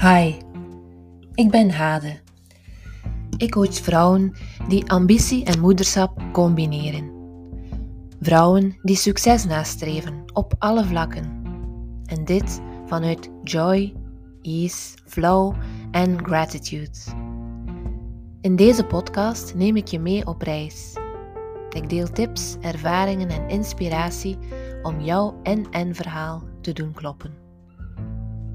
Hi, ik ben Hade. Ik coach vrouwen die ambitie en moederschap combineren. Vrouwen die succes nastreven op alle vlakken. En dit vanuit joy, ease, flow en gratitude. In deze podcast neem ik je mee op reis. Ik deel tips, ervaringen en inspiratie om jouw en-en verhaal te doen kloppen.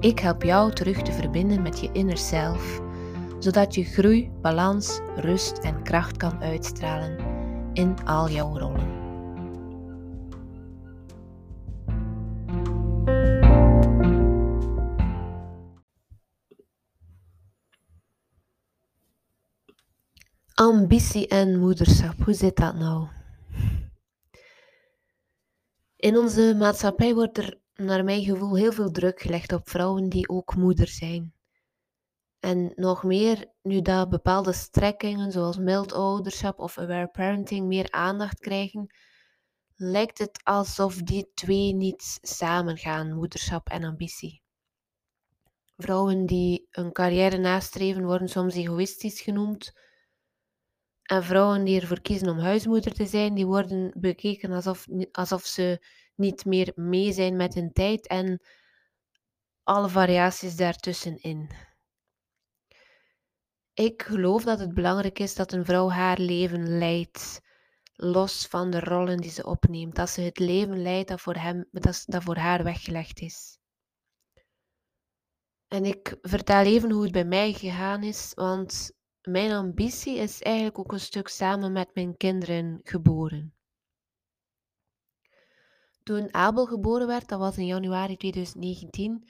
Ik help jou terug te verbinden met je inner self, zodat je groei, balans, rust en kracht kan uitstralen in al jouw rollen. Ambitie en moederschap, hoe zit dat nou? In onze maatschappij wordt er naar mijn gevoel heel veel druk gelegd op vrouwen die ook moeder zijn. En nog meer, nu dat bepaalde strekkingen zoals mild ouderschap of aware parenting meer aandacht krijgen, lijkt het alsof die twee niet samengaan, moederschap en ambitie. Vrouwen die een carrière nastreven worden soms egoïstisch genoemd. En vrouwen die ervoor kiezen om huismoeder te zijn, die worden bekeken alsof, alsof ze niet meer mee zijn met hun tijd en alle variaties daartussenin. Ik geloof dat het belangrijk is dat een vrouw haar leven leidt, los van de rollen die ze opneemt. Dat ze het leven leidt dat voor, hem, dat, dat voor haar weggelegd is. En ik vertel even hoe het bij mij gegaan is, want mijn ambitie is eigenlijk ook een stuk samen met mijn kinderen geboren. Toen Abel geboren werd, dat was in januari 2019,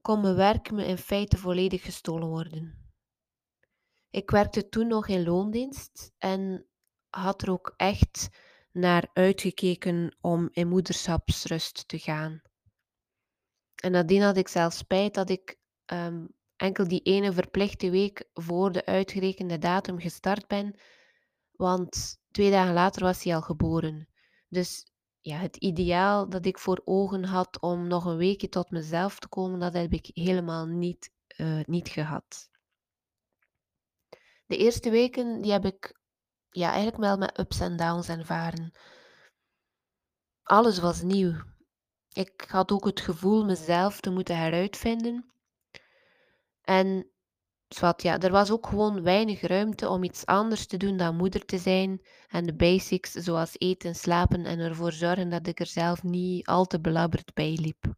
kon mijn werk me in feite volledig gestolen worden. Ik werkte toen nog in loondienst en had er ook echt naar uitgekeken om in moederschapsrust te gaan. En nadien had ik zelfs spijt dat ik ehm, enkel die ene verplichte week voor de uitgerekende datum gestart ben, want twee dagen later was hij al geboren. Dus ja, het ideaal dat ik voor ogen had om nog een weekje tot mezelf te komen, dat heb ik helemaal niet, uh, niet gehad. De eerste weken die heb ik ja, eigenlijk wel met ups en downs ervaren. Alles was nieuw. Ik had ook het gevoel mezelf te moeten heruitvinden. En Zwat, ja, er was ook gewoon weinig ruimte om iets anders te doen dan moeder te zijn en de basics zoals eten, slapen en ervoor zorgen dat ik er zelf niet al te belabberd bij liep.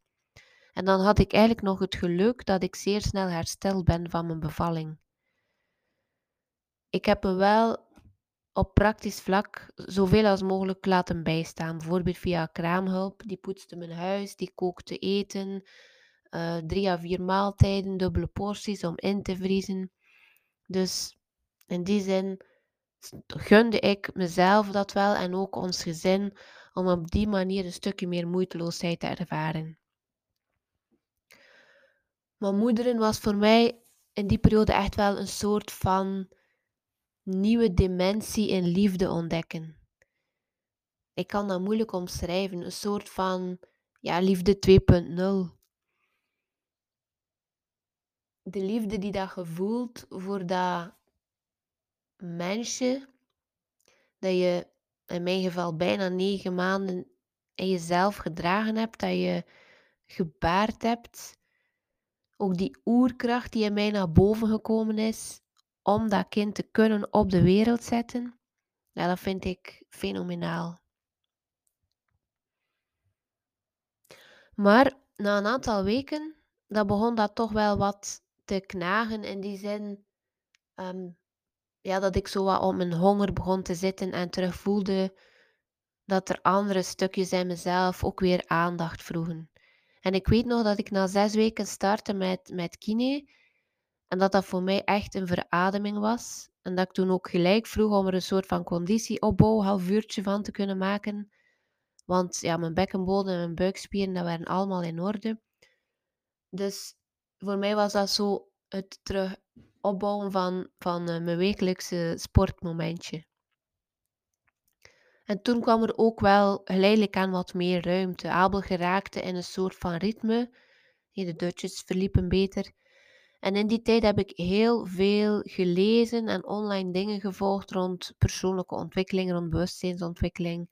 En dan had ik eigenlijk nog het geluk dat ik zeer snel hersteld ben van mijn bevalling. Ik heb me wel op praktisch vlak zoveel als mogelijk laten bijstaan, bijvoorbeeld via kraamhulp. Die poetste mijn huis, die kookte eten, uh, drie à vier maaltijden, dubbele porties om in te vriezen. Dus in die zin gunde ik mezelf dat wel en ook ons gezin om op die manier een stukje meer moeiteloosheid te ervaren. Maar moederen was voor mij in die periode echt wel een soort van nieuwe dimensie in liefde ontdekken. Ik kan dat moeilijk omschrijven, een soort van ja, liefde 2.0 de liefde die dat je voelt voor dat mensje, dat je in mijn geval bijna negen maanden in jezelf gedragen hebt, dat je gebaard hebt. Ook die oerkracht die in mij naar boven gekomen is om dat kind te kunnen op de wereld zetten, dat vind ik fenomenaal. Maar na een aantal weken, dan begon dat toch wel wat knagen in die zin. Ehm, ja, dat ik zo wat op mijn honger begon te zitten en terug voelde dat er andere stukjes in mezelf ook weer aandacht vroegen. En ik weet nog dat ik na zes weken startte met, met kine en dat dat voor mij echt een verademing was. En dat ik toen ook gelijk vroeg om er een soort van conditieopbouw, half uurtje van te kunnen maken. Want ja, mijn bekkenbodem en mijn buikspieren, dat waren allemaal in orde. Dus voor mij was dat zo het terug opbouwen van, van uh, mijn wekelijkse sportmomentje. En toen kwam er ook wel geleidelijk aan wat meer ruimte. Abel geraakte in een soort van ritme. de dutjes verliepen beter. En in die tijd heb ik heel veel gelezen en online dingen gevolgd rond persoonlijke ontwikkeling, rond bewustzijnsontwikkeling.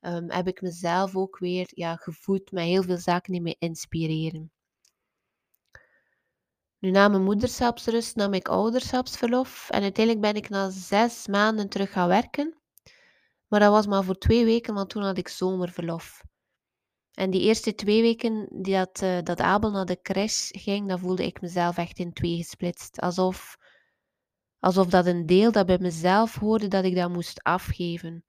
Ehm, heb ik mezelf ook weer ja, gevoed met heel veel zaken die mij inspireren. Nu na mijn moederschapsrust nam ik ouderschapsverlof en uiteindelijk ben ik na zes maanden terug gaan werken. Maar dat was maar voor twee weken, want toen had ik zomerverlof. En die eerste twee weken die dat, uh, dat Abel naar de crash ging, dan voelde ik mezelf echt in twee gesplitst. Alsof, alsof dat een deel dat bij mezelf hoorde, dat ik dat moest afgeven.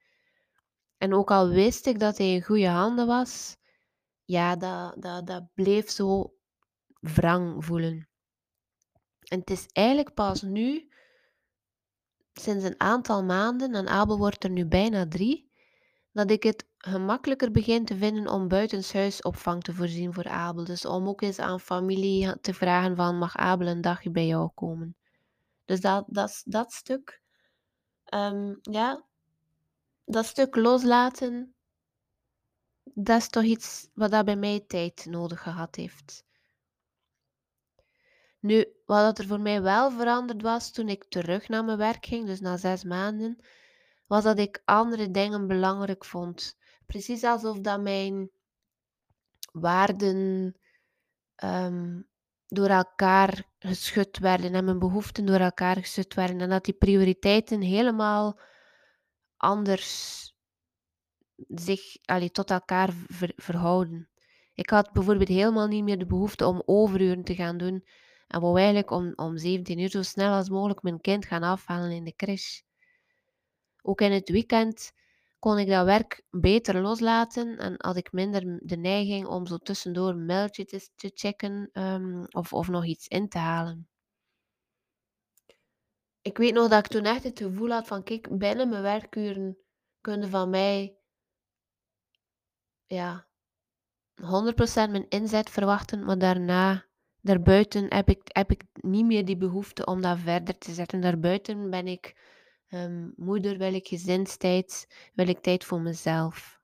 En ook al wist ik dat hij in goede handen was, ja, dat, dat, dat bleef zo wrang voelen. En het is eigenlijk pas nu, sinds een aantal maanden, en Abel wordt er nu bijna drie, dat ik het gemakkelijker begin te vinden om buitenshuis opvang te voorzien voor Abel. Dus om ook eens aan familie te vragen van, mag Abel een dagje bij jou komen? Dus dat, dat, stuk, um, ja, dat stuk loslaten, dat is toch iets wat dat bij mij tijd nodig gehad heeft. Nu, wat er voor mij wel veranderd was toen ik terug naar mijn werk ging, dus na zes maanden, was dat ik andere dingen belangrijk vond. Precies alsof dat mijn waarden ehm, door elkaar geschud werden en mijn behoeften door elkaar geschud werden en dat die prioriteiten helemaal anders zich allee, tot elkaar verhouden. Ik had bijvoorbeeld helemaal niet meer de behoefte om overuren te gaan doen en wou eigenlijk om, om 17 uur zo snel als mogelijk mijn kind gaan afhalen in de crash. Ook in het weekend kon ik dat werk beter loslaten en had ik minder de neiging om zo tussendoor een mailtje te, checken um, of, of nog iets in te halen. Ik weet nog dat ik toen echt het gevoel had van, kijk, binnen mijn werkuren kunnen van mij ja, 100% mijn inzet verwachten, maar daarna, daarbuiten heb ik, heb ik niet meer die behoefte om dat verder te zetten. Daarbuiten ben ik um, moeder, wil ik gezinstijd, wil ik tijd voor mezelf.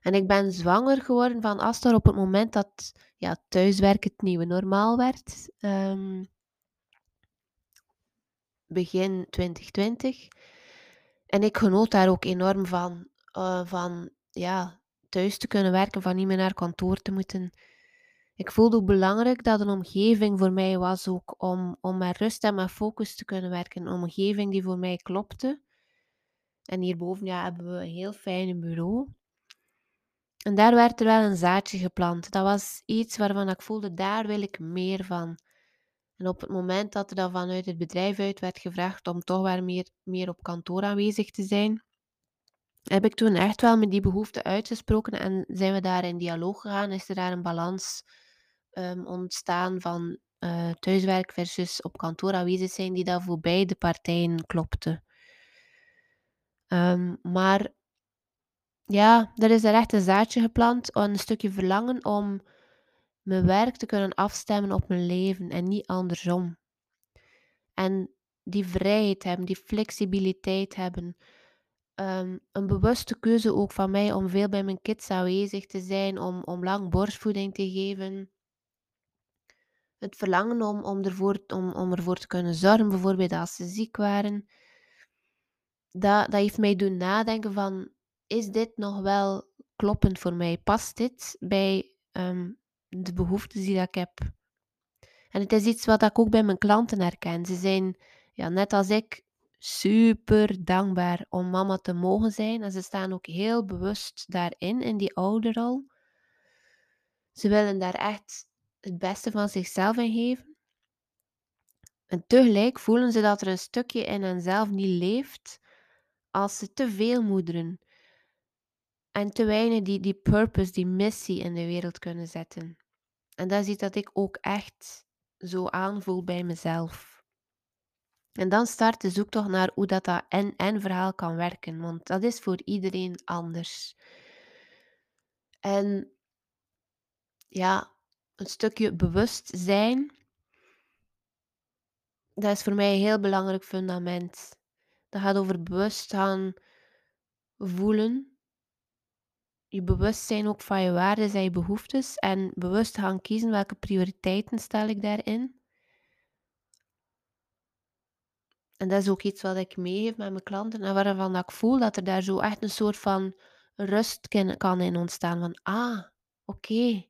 En ik ben zwanger geworden van Astor op het moment dat ja, thuiswerk het nieuwe normaal werd. Um, begin 2020. En ik genoot daar ook enorm van. Uh, van ja, thuis te kunnen werken, van niet meer naar kantoor te moeten. Ik voelde ook belangrijk dat een omgeving voor mij was ook om, om met rust en met focus te kunnen werken. Een omgeving die voor mij klopte. En hierboven ja, hebben we een heel fijn bureau. En daar werd er wel een zaadje geplant. Dat was iets waarvan ik voelde, daar wil ik meer van. En op het moment dat er dan vanuit het bedrijf uit werd gevraagd om toch wel meer, meer op kantoor aanwezig te zijn, heb ik toen echt wel met die behoefte uitgesproken en zijn we daar in dialoog gegaan. Is er daar een balans um, ontstaan van uh, thuiswerk versus op kantoor aanwezig zijn, die daar voor beide partijen klopte. Um, maar ja, er is er echt een zaadje geplant, een stukje verlangen om mijn werk te kunnen afstemmen op mijn leven en niet andersom. En die vrijheid hebben, die flexibiliteit hebben. Um, een bewuste keuze ook van mij om veel bij mijn kids aanwezig te zijn, om, om lang borstvoeding te geven het verlangen om, om, ervoor, om, om ervoor te kunnen zorgen, bijvoorbeeld als ze ziek waren, dat, dat heeft mij doen nadenken van, is dit nog wel kloppend voor mij? Past dit bij um, de behoeftes die ik heb? En het is iets wat ik ook bij mijn klanten herken. Ze zijn, ja, net als ik, super dankbaar om mama te mogen zijn. En ze staan ook heel bewust daarin, in die ouderrol. Ze willen daar echt het beste van zichzelf in geven. En tegelijk voelen ze dat er een stukje in henzelf niet leeft als ze te veel moederen en te weinig die, die purpose, die missie in de wereld kunnen zetten. En dat is dat ik ook echt zo aanvoel bij mezelf. En dan start de zoektocht naar hoe dat, dat en-en verhaal kan werken, want dat is voor iedereen anders. En ja, een stukje bewustzijn, dat is voor mij een heel belangrijk fundament. Dat gaat over bewust gaan voelen je bewust zijn ook van je waarden en je behoeftes en bewust gaan kiezen welke prioriteiten stel ik daarin. En dat is ook iets wat ik meegeef met mijn klanten en waarvan ik voel dat er daar zo echt een soort van rust kan in ontstaan. Van, ah, oké,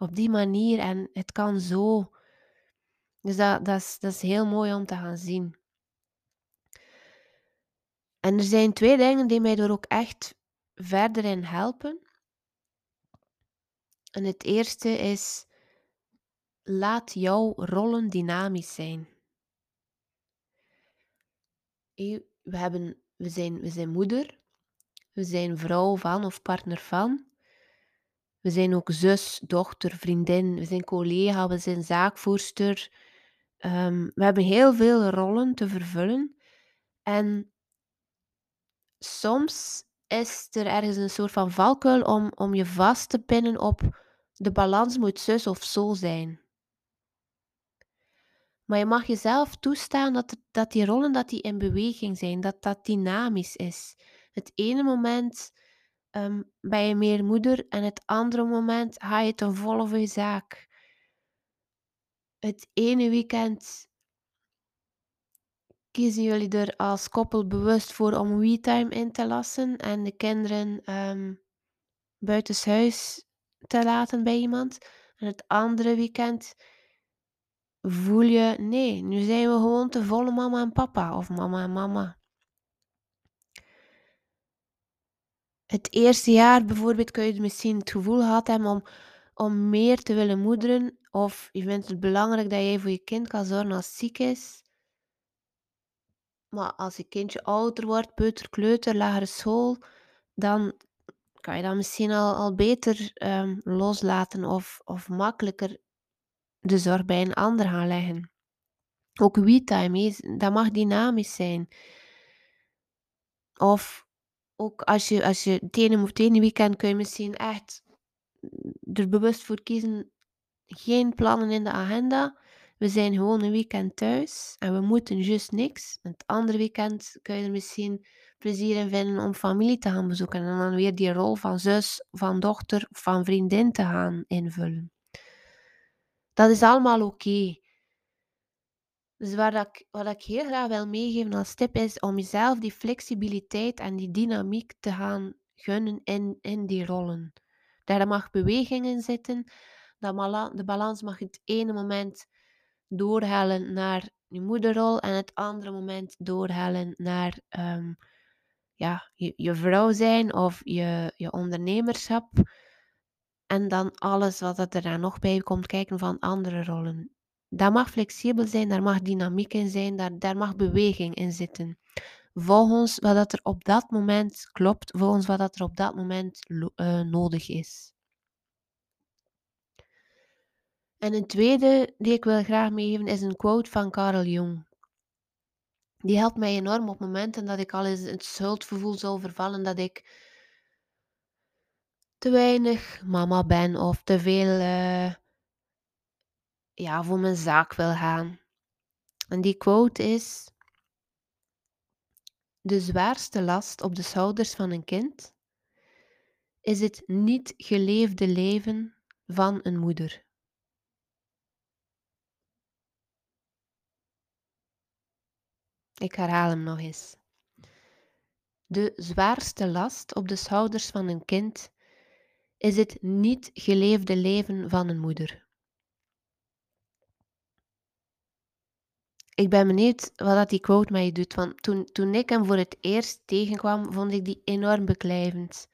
op die manier en het kan zo. Dus dat, dat, is, dat is heel mooi om te gaan zien. En er zijn twee dingen die mij er ook echt verder in helpen. En het eerste is, laat jouw rollen dynamisch zijn. We, hebben, we, zijn, we zijn moeder, we zijn vrouw van of partner van. We zijn ook zus, dochter, vriendin, we zijn collega, we zijn zaakvoerster. Um, we hebben heel veel rollen te vervullen. En soms is er ergens een soort van valkuil om, om je vast te pinnen op de balans moet zus of zo zijn. Maar je mag jezelf toestaan dat, dat die rollen dat die in beweging zijn, dat dat dynamisch is. Het ene moment um, ben je meer moeder en het andere moment ga je ten volle voor je zaak. Het ene weekend kiezen jullie er als koppel bewust voor om we-time in te lassen en de kinderen um, buitenshuis te laten bij iemand. En het andere weekend voel je, nee, nu zijn we gewoon te volle mama en papa of mama en mama. Het eerste jaar bijvoorbeeld kun je misschien het gevoel gehad hebben om, om meer te willen moederen. Of je vindt het belangrijk dat jij voor je kind kan zorgen als het ziek is. Maar als je kindje ouder wordt, peuter, kleuter, lagere school, dan kan je dat misschien al, al beter ehm, loslaten of, of makkelijker de zorg bij een ander gaan leggen. Ook we-time, dat mag dynamisch zijn. Of ook als je, als je het ene, het ene weekend kun je misschien echt er bewust voor kiezen, geen plannen in de agenda. We zijn gewoon een weekend thuis en we moeten juist niks. Het andere weekend kun je er misschien plezier in vinden om familie te gaan bezoeken en dan weer die rol van zus, van dochter, van vriendin te gaan invullen. Dat is allemaal oké. Dus ik, wat ik heel graag wil meegeven als tip is om jezelf die flexibiliteit en die dynamiek te gaan gunnen in, in die rollen. Daar mag beweging in zitten. Dat de balans mag het ene moment doorhellen naar je moederrol en het andere moment doorhellen naar um, ja, je, je, vrouw zijn of je, je ondernemerschap. En dan alles wat er daar nog bij komt kijken van andere rollen. Dat mag flexibel zijn, daar mag dynamiek in zijn, daar, daar mag beweging in zitten. Volgens wat dat er op dat moment klopt, volgens wat dat er op dat moment uh, nodig is. En een tweede die ik wil graag meegeven is een quote van Carl Jung. Die helpt mij enorm op momenten dat ik al eens het schuldgevoel zou vervallen dat ik te weinig mama ben of te veel uh, ja, voor mijn zaak wil gaan. En die quote is: De zwaarste last op de schouders van een kind is het niet geleefde leven van een moeder. Ik herhaal hem nog eens. De zwaarste last op de schouders van een kind is het niet geleefde leven van een moeder. Ik ben benieuwd wat dat die quote je doet, want toen, toen ik hem voor het eerst tegenkwam, vond ik die enorm beklijvend.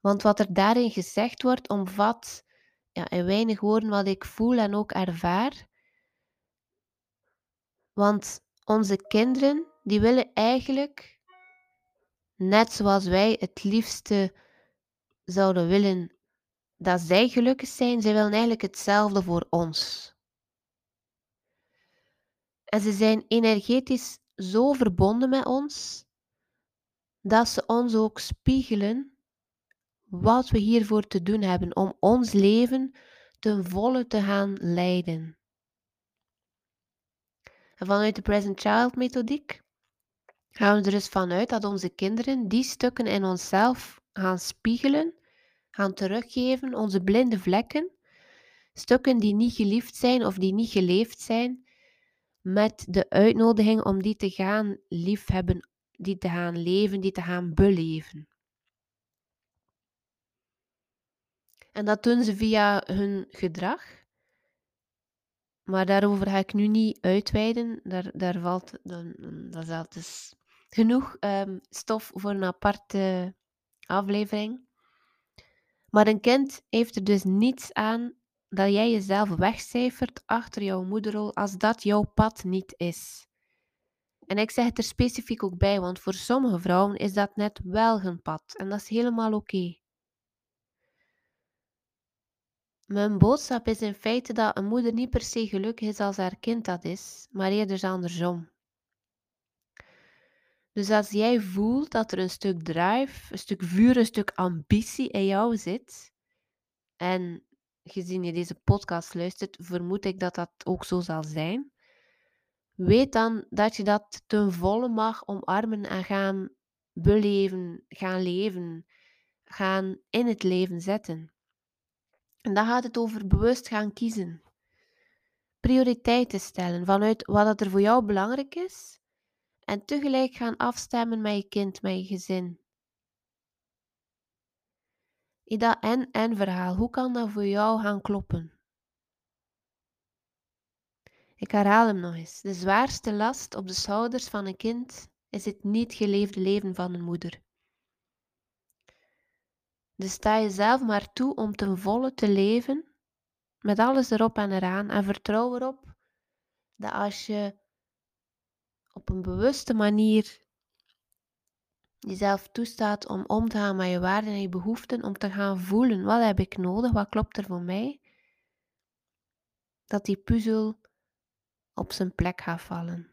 Want wat er daarin gezegd wordt, omvat ja, in weinig woorden wat ik voel en ook ervaar. Want onze kinderen, die willen eigenlijk, net zoals wij het liefste zouden willen dat zij gelukkig zijn, zij willen eigenlijk hetzelfde voor ons. En ze zijn energetisch zo verbonden met ons dat ze ons ook spiegelen wat we hiervoor te doen hebben om ons leven ten volle te gaan leiden. En vanuit de Present Child methodiek gaan we er dus vanuit dat onze kinderen die stukken in onszelf gaan spiegelen, gaan teruggeven, onze blinde vlekken, stukken die niet geliefd zijn of die niet geleefd zijn, met de uitnodiging om die te gaan liefhebben, die te gaan leven, die te gaan beleven. En dat doen ze via hun gedrag. Maar daarover ga ik nu niet uitweiden. Daar, daar valt, dat is dus genoeg um, stof voor een aparte aflevering. Maar een kind heeft er dus niets aan dat jij jezelf wegcijfert achter jouw moederrol als dat jouw pad niet is. En ik zeg het er specifiek ook bij, want voor sommige vrouwen is dat net wel hun pad en dat is helemaal oké. Mijn boodschap is in feite dat een moeder niet per se gelukkig is als haar kind dat is, maar eerder andersom. Dus als jij voelt dat er een stuk drive, een stuk vuur, een stuk ambitie in jou zit, en gezien je deze podcast luistert, vermoed ik dat dat ook zo zal zijn. Weet dan dat je dat ten volle mag omarmen en gaan beleven, gaan leven, gaan in het leven zetten. En dan gaat het over bewust gaan kiezen. Prioriteiten stellen vanuit wat er voor jou belangrijk is. En tegelijk gaan afstemmen met je kind, met je gezin. In dat en-en verhaal, hoe kan dat voor jou gaan kloppen? Ik herhaal hem nog eens. De zwaarste last op de schouders van een kind is het niet geleefde leven van een moeder. Dus sta jezelf maar toe om ten volle te leven, met alles erop en eraan, en vertrouw erop dat als je op een bewuste manier jezelf toestaat om om te gaan met je waarden en je behoeften, om te gaan voelen wat heb ik nodig, wat klopt er voor mij, dat die puzzel op zijn plek gaat vallen.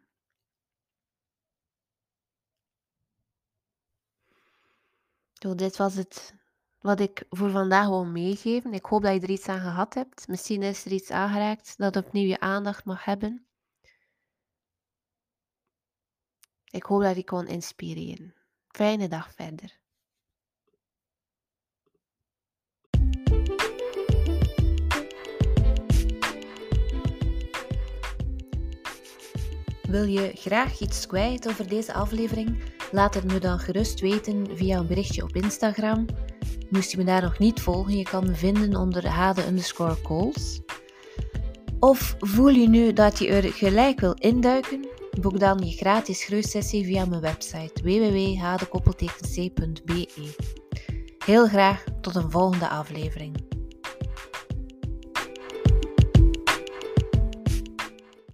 Zo, dit was het wat ik voor vandaag wil meegeven. Ik hoop dat je er iets aan gehad hebt. Misschien is er iets aangeraakt dat opnieuw je aandacht mag hebben. Ik hoop dat ik kon inspireren. Fijne dag verder. Wil je graag iets kwijt over deze aflevering? Laat het me dan gerust weten via een berichtje op Instagram Moest je me daar nog niet volgen, je kan me vinden onder hade underscore calls. Of voel je nu dat je er gelijk wil induiken? Boek dan je gratis groeisessie via mijn website www.hadekoppeltec.be. Heel graag tot een volgende aflevering.